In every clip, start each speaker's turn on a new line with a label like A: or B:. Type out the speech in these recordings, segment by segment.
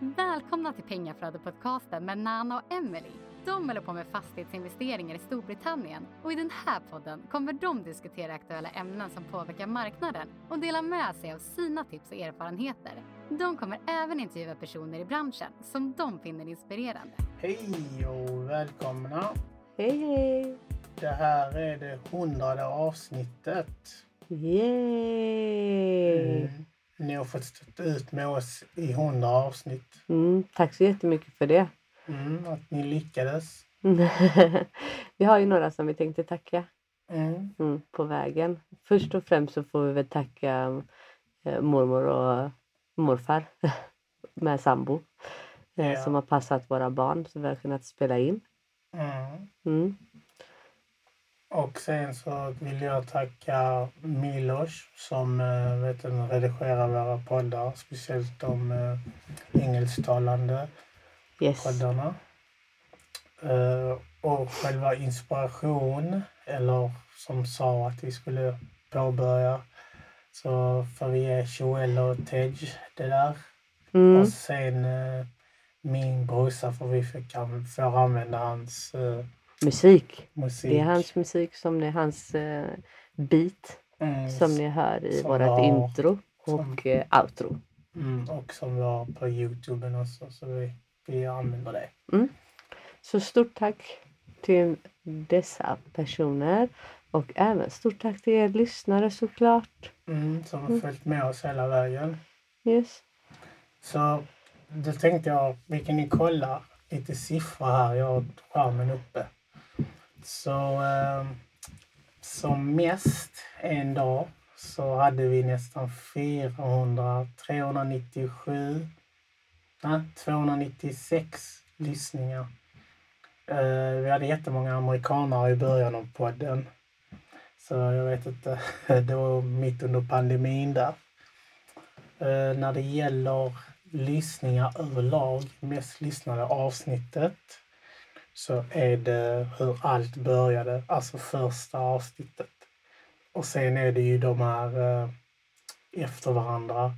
A: Välkomna till Pengaflödet-podcasten med Nana och Emily. De håller på med fastighetsinvesteringar i Storbritannien och i den här podden kommer de diskutera aktuella ämnen som påverkar marknaden och dela med sig av sina tips och erfarenheter. De kommer även intervjua personer i branschen som de finner inspirerande.
B: Hej och välkomna!
C: Hej hej!
B: Det här är det hundrade avsnittet.
C: Yay!
B: Mm. Ni har fått stå ut med oss i hundra avsnitt.
C: Mm, tack så jättemycket för det.
B: Mm, att ni lyckades.
C: vi har ju några som vi tänkte tacka
B: Mm.
C: mm, på vägen. Först och främst så får vi väl tacka eh, mormor och morfar med sambo eh,
B: Ja.
C: som har passat våra barn så vi har kunnat spela in.
B: Mm. Och sen så vill jag tacka Milos som äh, vet redigerar våra poddar. Speciellt de äh, engelsktalande
C: Yes.
B: poddarna. Eh, och själva inspiration, eller som sa att vi skulle påbörja, så får vi ge Joel och Tej det där.
C: Mm.
B: Och sen eh, min brorsa får vi får använda hans eh,
C: Musik.
B: musik.
C: Det är hans musik som är hans eh, beat
B: Mm,
C: som ni hör i
B: Som
C: vårt intro
B: som-
C: och eh, outro.
B: mm, och som var på Youtube också, så vi, vi använder det.
C: Så stort tack till dessa personer och även stort tack till er lyssnare såklart.
B: Mm, som har följt med oss hela vägen.
C: Yes.
B: Så då tänkte jag, vi kan ju kolla lite siffror här. Jag har skärmen uppe. Så eh, som mest en dag så hade vi nästan 400, 397, nej, 296 lyssningar. Eh, vi hade jättemånga amerikanare i början av podden. Så jag vet inte, det var mitt under pandemin där. Eh, när det gäller lyssningar överlag, mest lyssnade avsnittet, så är det hur allt började, alltså första avsnittet. Och sen är det ju de här eh, efter varandra.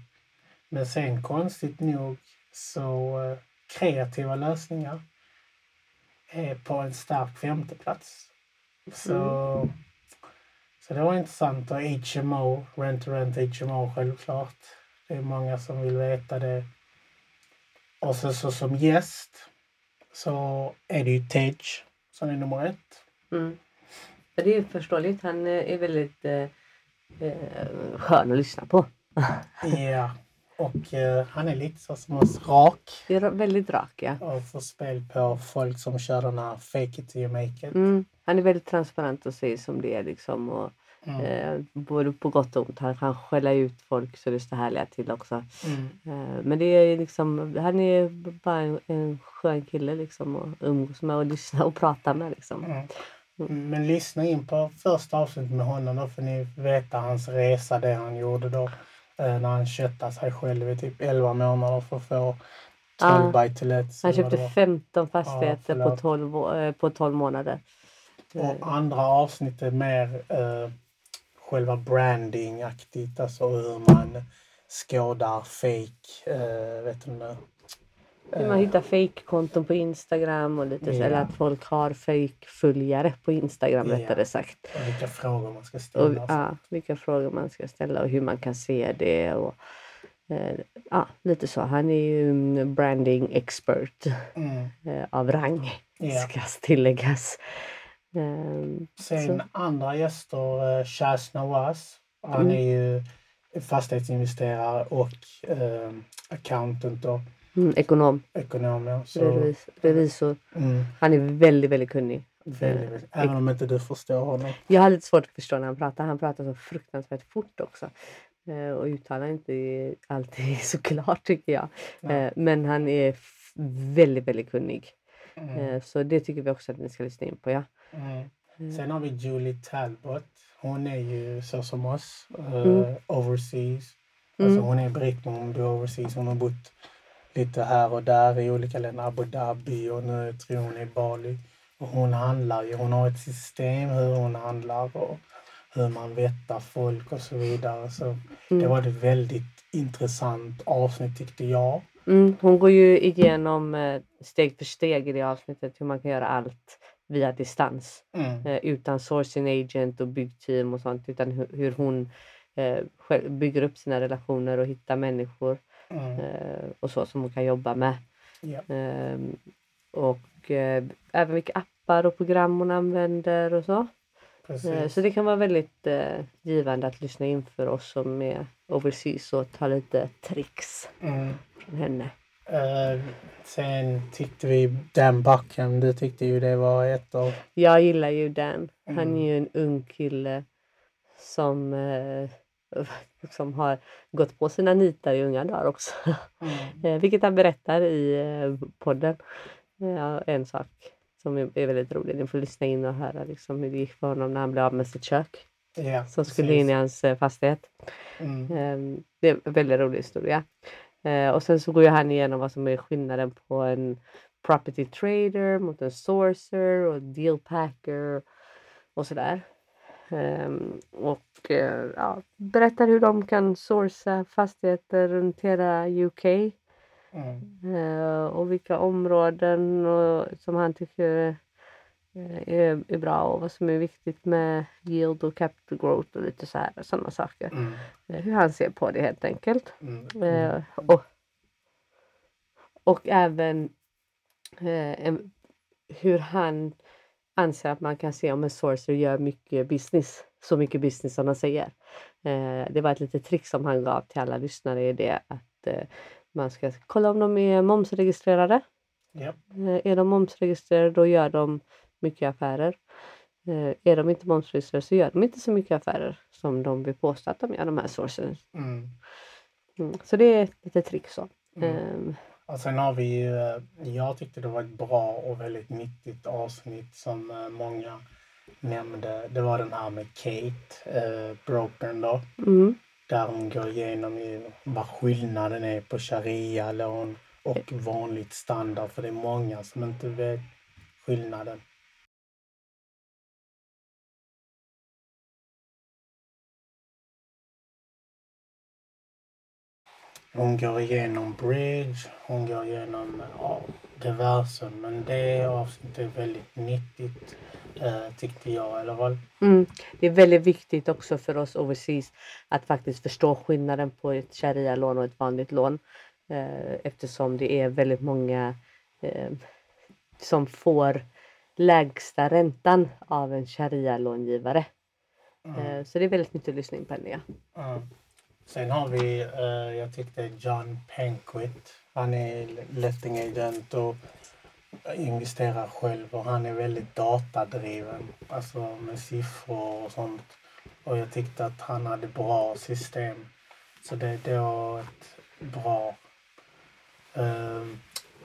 B: Men sen konstigt nog så eh, kreativa lösningar är på en stark femteplats. Så, så det var intressant. Och HMO, Rent to Rent HMO självklart. Det är många som vill veta det. Och så, så som gäst så är det ju Tej som är nummer ett.
C: Mm. Det är ju förståeligt. Han eh, är väldigt eh, eh, skön att lyssna på.
B: Ja. Och eh, han är lite så som oss rak
C: Det är väldigt rak ja.
B: och får spel på folk som kör den här fake it till you make it.
C: Mm. Han är väldigt transparent och säger som det är liksom. Och,
B: Mm.
C: eh, både på gott och ont. Han kan skälla ut folk så det står härliga till också.
B: Mm.
C: Eh, Men det är liksom, han är bara en, en skön kille liksom att umgås med och lyssna och prata med. Liksom.
B: Mm. Men lyssna in på första avsnittet med honom då får ni veta hans resa, det han gjorde då. eh, När han köttade sig själv i typ 11 månader för att få 12
C: Ja.
B: by to lets.
C: Han köpte
B: var.
C: 15 fastigheter på,
B: förlåt.
C: 12, å- eh, på 12 månader.
B: Och andra avsnittet mer eh, själva branding-aktigt, alltså hur man skådar fake, eh, vet du det?
C: Hur man hittar fake-konton på Instagram och lite
B: Ja.
C: eller att folk har fake-följare på Instagram
B: Ja.
C: rättare sagt.
B: Och vilka frågor man ska
C: Och,
B: ställa.
C: ja, vilka frågor man ska ställa och hur man kan se det. Och, eh, ja, lite så. Han är ju en branding expert
B: Mm.
C: eh, av rang,
B: Ja.
C: ska tilläggas. Ehm,
B: Sen
C: så,
B: andra gäster, eh, Shaz Nawaz. Han
C: Mm.
B: är ju fastighetsinvesterare och eh, accountant och
C: mm, ekonom,
B: ekonom. ja. Så,
C: revis, revisor.
B: mm,
C: Han är väldigt, väldigt kunnig.
B: väldigt, väldigt, även om inte du förstår honom.
C: Jag har lite svårt att förstå när han pratar. Han pratar så fruktansvärt fort också. Eh, och uttalar inte alltid så klart tycker jag. Eh, men han är väldigt, väldigt kunnig.
B: Mm,
C: Eh, så det tycker vi också att ni ska lyssna in på. Ja.
B: Mm. Sen har vi Julie Talbot. Hon är ju så som oss,
C: Mm.
B: overseas. Alltså
C: Mm.
B: hon är britt men hon bor overseas. Hon har bott lite här och där i olika länder. Abu Dhabi och nu tror jag hon är i Bali. Och hon handlar ju. Hon har ett system hur hon handlar och hur man vettar folk och så vidare. Så det
C: Mm.
B: var ett väldigt intressant avsnitt tyckte jag.
C: Mm, hon går ju igenom eh, steg för steg i det avsnittet hur man kan göra allt via distans
B: Mm.
C: eh, utan sourcing agent och byggteam och sånt utan hur, hur hon eh, bygger upp sina relationer och hittar människor
B: Mm.
C: eh, och så som hon kan jobba med. Ehm, och eh, även vilka appar och program hon använder och så. Eh,
B: Precis.
C: Så det kan vara väldigt eh, givande att lyssna in för oss som är overseas och ta lite tricks
B: Mm.
C: från henne.
B: Eh, sen tyckte vi Dan Buckham, du tyckte ju det var ett av...
C: Jag gillar ju Dan. Han
B: Mm.
C: är ju en ung kille som, eh, som har gått på sina nitar i unga dagar också.
B: Mm.
C: Eh, Vilket han berättar i podden. En sak som är är väldigt rolig. Ni får lyssna in och höra liksom hur det gick för honom när han blev av med sitt kök
B: Ja,
C: som skulle in i hans fastighet.
B: Mm.
C: Eh, Det är en väldigt rolig historia. Eh, Och sen så går ju han igenom vad som är skillnaden på en property trader mot en sourcer och deal packer och sådär. Ehm, Och eh, ja, berättar hur de kan sourca fastigheter runt hela UK
B: Mm.
C: eh, och vilka områden och, som han tycker eh, är, är bra och vad som är viktigt med yield och capital growth och lite så här sådana saker.
B: Mm.
C: Eh, Hur han ser på det helt enkelt.
B: Mm.
C: Eh, och, och även eh, en, hur han anser att man kan se om en sourcer gör mycket business. Så mycket business som de säger. Eh, det var ett litet trick som han gav till alla lyssnare i det att eh, man ska kolla om de är momsregistrerade. Eh, är de momsregistrerade då gör de mycket affärer. Eh, är de inte momsregistrerade så gör de inte så mycket affärer som de vill påstå att de gör, de här sourcen.
B: Mm.
C: Mm. Så det är ett litet trick så.
B: Mm.
C: Ehm,
B: Och sen har vi ju, eh, jag tyckte det var ett bra och väldigt nyttigt avsnitt som eh, många nämnde. Det var den här med Kate, eh, brokern då.
C: mm.
B: Där hon går igenom vad skillnaden är på sharia-lån och vanligt standard. För det är många som inte vet skillnaden. Hon går igenom bridge, hon går igenom ja, diverse. Men det avsnittet är väldigt nyttigt eh, tyckte jag i alla fall.
C: Mm. Det är väldigt viktigt också för oss overseas att faktiskt förstå skillnaden på ett sharia-lån och ett vanligt lån. Eh, eftersom det är väldigt många eh, som får lägsta räntan av en sharia-långivare.
B: Mm.
C: Eh, så det är väldigt lyssna in på henne. Ja.
B: Ja. Sen har vi, eh, jag tyckte John Penquit. Han är letting agent och investerar själv och han är väldigt datadriven. Alltså med siffror och sånt. Och jag tyckte att han hade bra system. Så det, det var ett bra... Eh,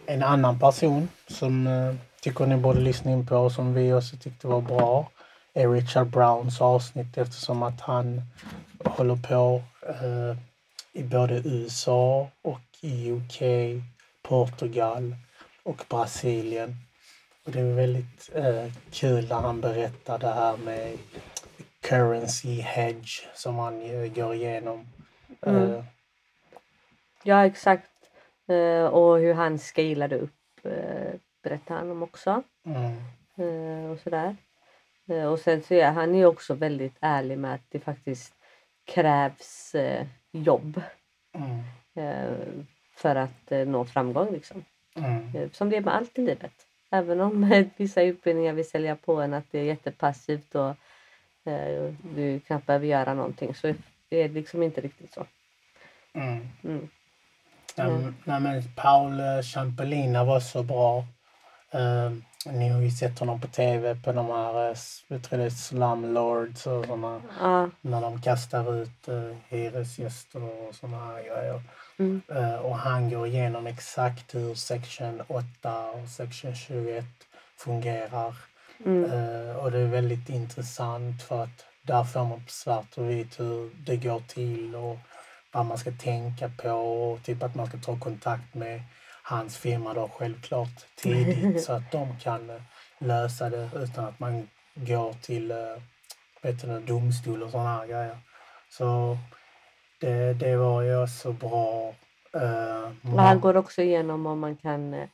B: en annan person som eh, tycker ni borde lyssna in på och som vi också tyckte var bra är Richard Browns avsnitt eftersom att han håller på eh, i både USA och i UK, Portugal och Brasilien. Och det är väldigt eh, kul när han berättar det här med currency hedge som han eh, går igenom.
C: Mm.
B: Eh,
C: Ja, exakt. Eh, och hur han scalade upp eh, berättar han om också.
B: mm,
C: eh, och sådär. Eh, och sen så är han ju också väldigt ärlig med att det faktiskt krävs eh, jobb
B: mm,
C: eh, för att eh, nå framgång. Liksom.
B: mm,
C: Eh, som det är med allt i livet. Även om vissa utbildningar vill sälja på en att det är jättepassivt och eh, du knappt behöver göra någonting så är det liksom inte riktigt så.
B: mm.
C: Mm.
B: Nej, men- Paul eh, Ciampolina var så bra. Eh, ni har ju sett honom på tv på de här, eh, jag tror det är slumlords och såna,
C: Ja,
B: när de kastar ut uh, hyresgäster och såna här grejer.
C: mm.
B: Eh, och han går igenom exakt hur section 8 och section 21 fungerar.
C: Mm.
B: Eh, och det är väldigt intressant för att där får man på svart och vitt hur det går till och vad man ska tänka på och typ att man ska ta kontakt med hans firma då självklart tidigt så att de kan eh, lösa det utan att man går till eh, vet du, domstol och sådana här grejer. Så det, det var ju också bra Eh,
C: han går också igenom om man kan eh,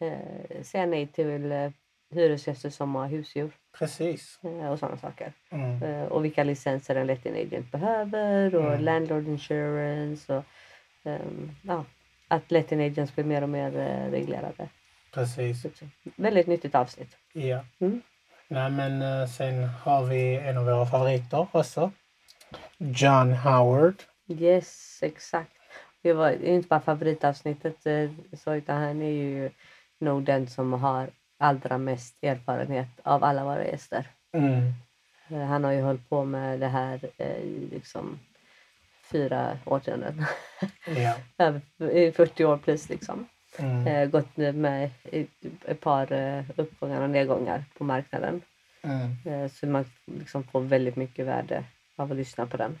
C: eh, säga nej till eh, hyresgäster som har husdjur
B: Precis.
C: och sådana saker.
B: Mm.
C: Och vilka licenser en letting agent behöver och
B: Mm.
C: landlord insurance. Och, ehm, ja, att letting agents blir mer och mer eh, reglerade.
B: Precis.
C: Väldigt nyttigt avsnitt.
B: Ja.
C: Mm.
B: Nej, men eh, sen har vi en av våra favoriter också. John Howard.
C: Yes, exakt. Det var inte bara favoritavsnittet eh, så, utan han är ju nog den som har allra mest erfarenhet av alla våra gäster.
B: Mm.
C: Eh, Han har ju hållit på med det här eh, liksom fyra årtionden.
B: Ja.
C: I 40 år plus liksom.
B: Mm.
C: Eh, gått med ett par eh, uppgångar och nedgångar på marknaden.
B: Mm.
C: Eh, så man liksom får väldigt mycket värde av att lyssna på den.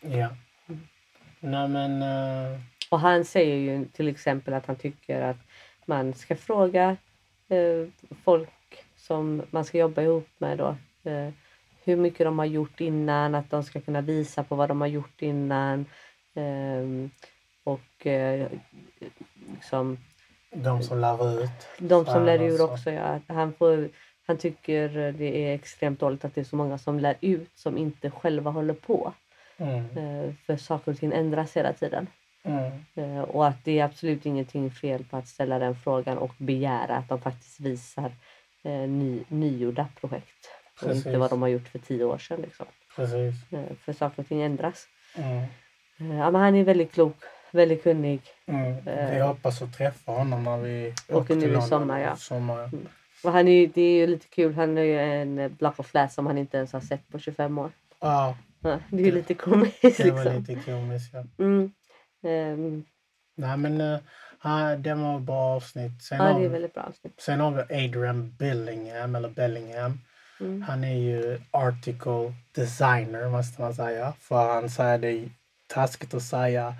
B: Ja. Nej, men... eh,
C: Och han säger ju till exempel att han tycker att man ska fråga eh, folk som man ska jobba ihop med då. Eh, hur mycket de har gjort innan, att de ska kunna visa på vad de har gjort innan. Ehm, och eh, liksom,
B: de som lär ut.
C: de som lär
B: alltså.
C: också. Ja, han, får, han tycker det är extremt dåligt att det är så många som lär ut som inte själva håller på.
B: Mm.
C: Eh, för saker och ting ändras hela tiden.
B: Mm.
C: Eh, Och att det är absolut ingenting fel på att ställa den frågan och begära att de faktiskt visar eh, ny, nygjorda projekt. Och inte
B: Precis.
C: vad de har gjort för tio år sedan. Liksom.
B: Precis.
C: Eh, För saker och ting ändras.
B: Mm.
C: Eh, Ja, men han är väldigt klok, väldigt kunnig.
B: Mm. Vi
C: Eh.
B: hoppas att träffa honom när vi
C: Åker nu i sommar, ja.
B: sommar, ja.
C: Och han är, det är ju lite kul, han är ju en block of flats som han inte ens har sett på 25 år.
B: Ja,
C: Ja, det är ju lite komiskt
B: det var
C: liksom.
B: lite komiskt. Ja.
C: Mm. Ehm,
B: Nej, men uh, det var ett bra avsnitt. Sen,
C: Ja, det är
B: vi-
C: väldigt bra avsnitt.
B: sen har vi Adrian Billingham, eller Bellingham.
C: Mm.
B: Han är ju article designer, måste man säga. För han säger det är taskigt att säga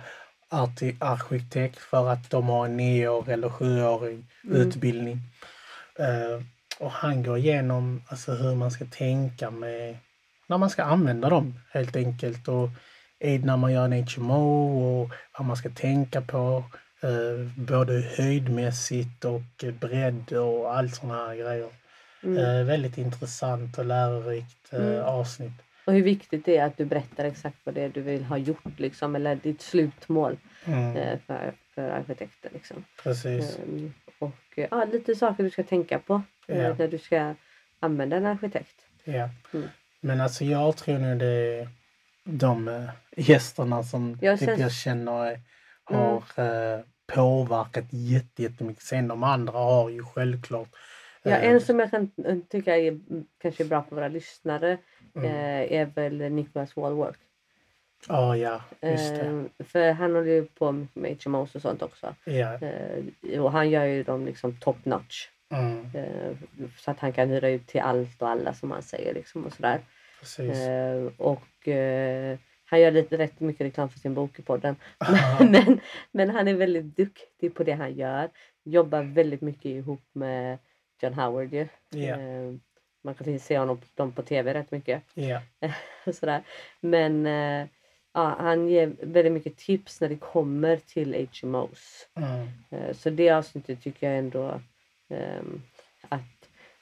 B: arkitekt för att de har en nio eller sjuårig
C: Mm.
B: utbildning. Eh, och han går igenom alltså, hur man ska tänka med när man ska använda dem helt enkelt. Och när man gör en HMO och vad man ska tänka på. eh, både höjdmässigt och bredd och allt sådana här grejer.
C: Mm.
B: Eh, väldigt intressant och lärorikt eh,
C: Mm.
B: avsnitt.
C: Och hur viktigt det är att du berättar exakt vad det är du vill ha gjort liksom, eller ditt slutmål
B: Mm,
C: eh, för, för arkitekten. Liksom.
B: precis.
C: Ehm, och ja, lite saker du ska tänka på
B: Ja.
C: när du ska använda en arkitekt.
B: Ja.
C: Mm.
B: Men alltså jag tror nu det är de gästerna som
C: Ja,
B: typ
C: sen-
B: jag känner eh, har eh, påverkat jätte- jättemycket. Sen de andra har ju självklart
C: Ja,
B: eh,
C: en som jag kan eh, tycka är mm, kanske bra för våra lyssnare
B: mm.
C: eh, är väl Nicholas Wallwork.
B: Ja, ja, just det.
C: Ehm, för han håller ju på med HMOs och sånt också. Eh, och han gör ju dem liksom top notch.
B: Mm,
C: så att han kan hyra ut till allt och alla som han säger. Liksom, och sådär.
B: precis.
C: Och han gör lite rätt mycket reklam för sin bok i podden. men, men han är väldigt duktig på det han gör. Jobbar väldigt mycket ihop med John Howard ju. Eh, man kan se honom dem på tv rätt mycket. och sådär. Men eh, ja, han ger väldigt mycket tips när det kommer till HMOs.
B: mm,
C: Eh, så det avsnittet tycker jag ändå ehm, att,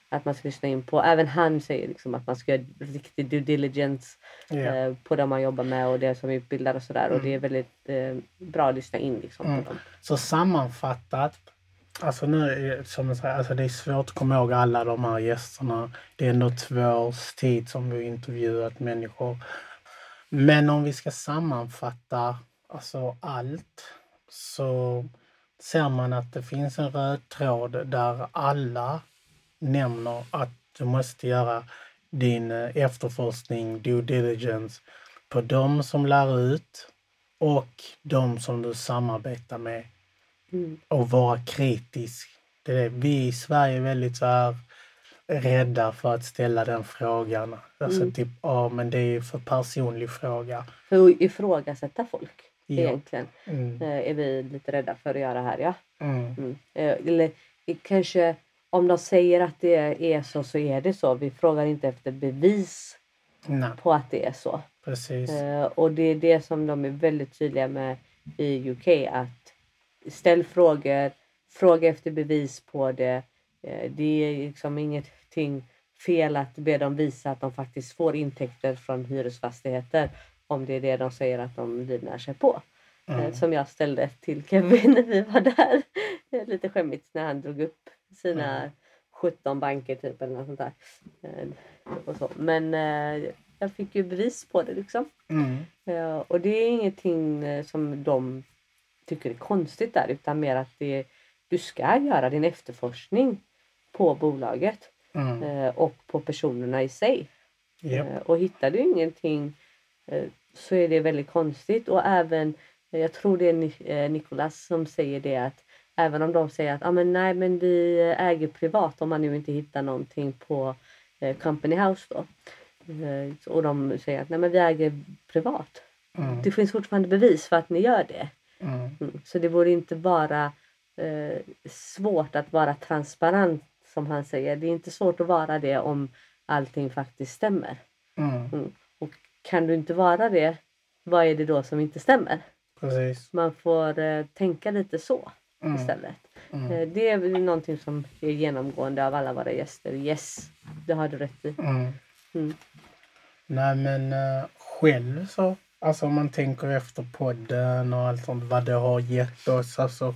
C: att man ska lyssna in på. Även han säger liksom att man ska göra riktig due diligence eh, på det man jobbar med och det som utbildar och sådär. Och
B: Mm.
C: det är väldigt eh, bra att lyssna in liksom,
B: Mm.
C: på dem.
B: Så sammanfattat, alltså nu det, som jag säger, alltså det är svårt att komma ihåg alla de här gästerna. Det är ändå två års tid som vi har intervjuat människor. Men om vi ska sammanfatta alltså allt så ser man att det finns en röd tråd där alla nämner att du måste göra din eh, efterforskning, due diligence, på de som lär ut och de som du samarbetar med
C: Mm.
B: och vara kritisk. Det är. Vi i Sverige är väldigt så här rädda för att ställa den frågan. Alltså
C: Mm.
B: typ, ja men det är för personlig fråga.
C: För att ifrågasätta folk
B: Ja.
C: egentligen
B: Mm.
C: eh, är vi lite rädda för att göra här. Ja.
B: Mm.
C: Mm. Eh, Eller kanske om de säger att det är så så är det så. Vi frågar inte efter bevis
B: Nej,
C: på att det är så.
B: precis.
C: Eh, och det är det som de är väldigt tydliga med i UK att ställ frågor, fråga efter bevis på det. Eh, det är liksom ingenting fel att be dem visa att de faktiskt får intäkter från hyresfastigheter om det är det de säger att de livnär sig på. Eh,
B: Mm.
C: Som jag ställde till Kevin när vi var där. Lite skämmigt när han drog upp sina
B: Mm.
C: 17 banker typ eller något sånt där. Eh, Och så. Men jag fick ju bevis på det liksom.
B: Mm.
C: Och det är ingenting som de tycker är konstigt där utan mer att det, du ska göra din efterforskning på bolaget
B: Mm.
C: eh, och på personerna i sig.
B: Japp.
C: Eh, Och hittar du ingenting eh, så är det väldigt konstigt. Och även, jag tror det är Ni- Nicolas som säger det att även om de säger att ah, men nej men vi äger privat om man nu inte hittar någonting på Company House då. Och de säger att nej men vi äger privat.
B: Mm.
C: Det finns fortfarande bevis för att ni gör det.
B: Mm.
C: Mm. Så det borde inte vara eh, svårt att vara transparent som han säger. Det är inte svårt att vara det om allting faktiskt stämmer.
B: Mm.
C: Och kan du inte vara det, vad är det då som inte stämmer?
B: Precis.
C: Man får eh, tänka lite så
B: Mm.
C: istället.
B: Mm.
C: Eh, det är någonting som är genomgående av alla våra gäster. Yes, det har du rätt i.
B: Mm.
C: Mm.
B: Nej men uh, själv så, alltså om man tänker efter podden och allt sånt, vad det har gett oss, alltså,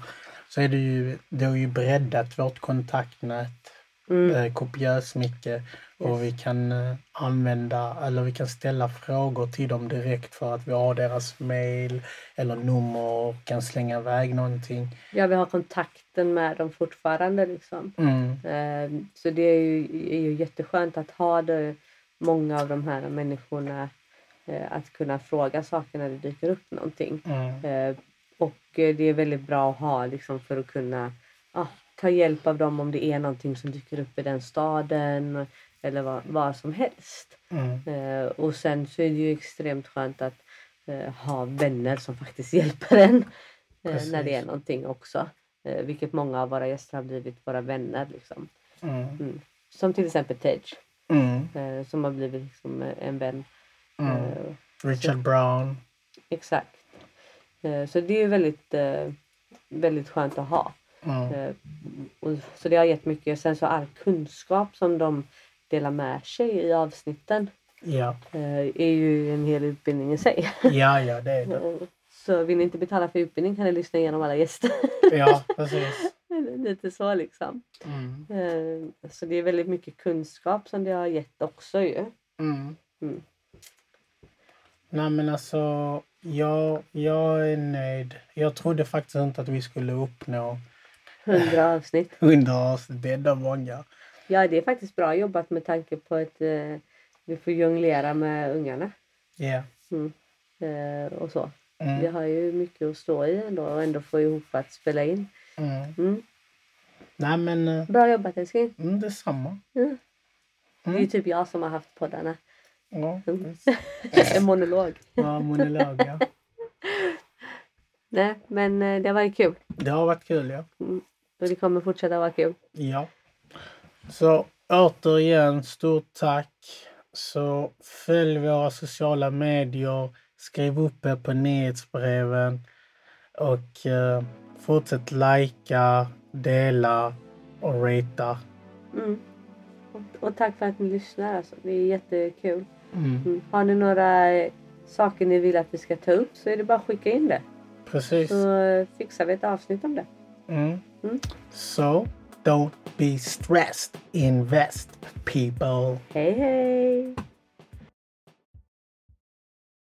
B: så är det ju, det har ju breddat vårt kontaktnät
C: Mm.
B: eh, kopiöst mycket och
C: Yes.
B: vi kan eh, använda, eller vi kan ställa frågor till dem direkt för att vi har deras mail eller nummer och kan slänga iväg någonting.
C: Ja, vi har kontakten med dem fortfarande liksom.
B: Mm.
C: Eh, Så det är ju, är ju jätteskönt att ha det, många av de här människorna att kunna fråga saker när det dyker upp någonting.
B: Mm.
C: Eh, Och eh, det är väldigt bra att ha liksom, för att kunna ja, ta hjälp av dem om det är någonting som dyker upp i den staden eller vad, vad som helst.
B: Mm.
C: Eh, Och sen så är det ju extremt skönt att eh, ha vänner som faktiskt hjälper en eh, när det är
B: Precis.
C: någonting också. Eh, Vilket många av våra gäster har blivit våra vänner. Liksom.
B: Mm.
C: Som till exempel Tej
B: Mm.
C: eh, som har blivit liksom eh, en vän.
B: Mm.
C: Eh,
B: Richard Brown.
C: Exakt. Eh, Så det är väldigt, eh, väldigt skönt att ha.
B: Mm.
C: Eh, och, så det har gett mycket. Sen så all kunskap som de delar med sig i avsnitten
B: Ja.
C: är ju en hel utbildning i sig.
B: ja, ja det är det.
C: Så vill ni inte betala för utbildning kan ni lyssna igenom alla gäster.
B: Ja, precis.
C: Lite så liksom.
B: Mm.
C: Så det är väldigt mycket kunskap som det har gett också ju.
B: Mm.
C: Mm.
B: Nej men alltså, jag, jag är nöjd. Jag trodde faktiskt inte att vi skulle uppnå
C: Hundra avsnitt.
B: 100 avsnitt. Det är ändå många.
C: Ja, det är faktiskt bra jobbat med tanke på att eh, vi får jonglera med ungarna
B: Ja.
C: eh, och så. Vi
B: Mm.
C: har ju mycket att stå i ändå och ändå få ihop att spela in.
B: Mm.
C: Mm.
B: Nej men, eh,
C: Bra jobbat älskling.
B: mm, detsamma.
C: Mm. Det är ju
B: Mm.
C: typ jag som har haft poddarna.
B: Ja,
C: Mm.
B: visst.
C: En monolog.
B: ja, monolog ja.
C: Nej, men eh, det har varit kul.
B: Det har varit kul ja.
C: Och det kommer fortsätta vara kul.
B: Ja. Så återigen, stort tack. Så följ våra sociala medier. Skriv upp er på nyhetsbreven. Och eh, fortsätt likea, dela och ratea.
C: Mm. Och, och tack för att ni lyssnar. Alltså. Det är jättekul.
B: Mm,
C: Mm. Har ni några saker ni vill att vi ska ta upp så är det bara att skicka in det.
B: precis.
C: Så fixar vi ett avsnitt om det.
B: Mm.
C: Mm.
B: So, don't be stressed. Invest, people.
C: Hej hej!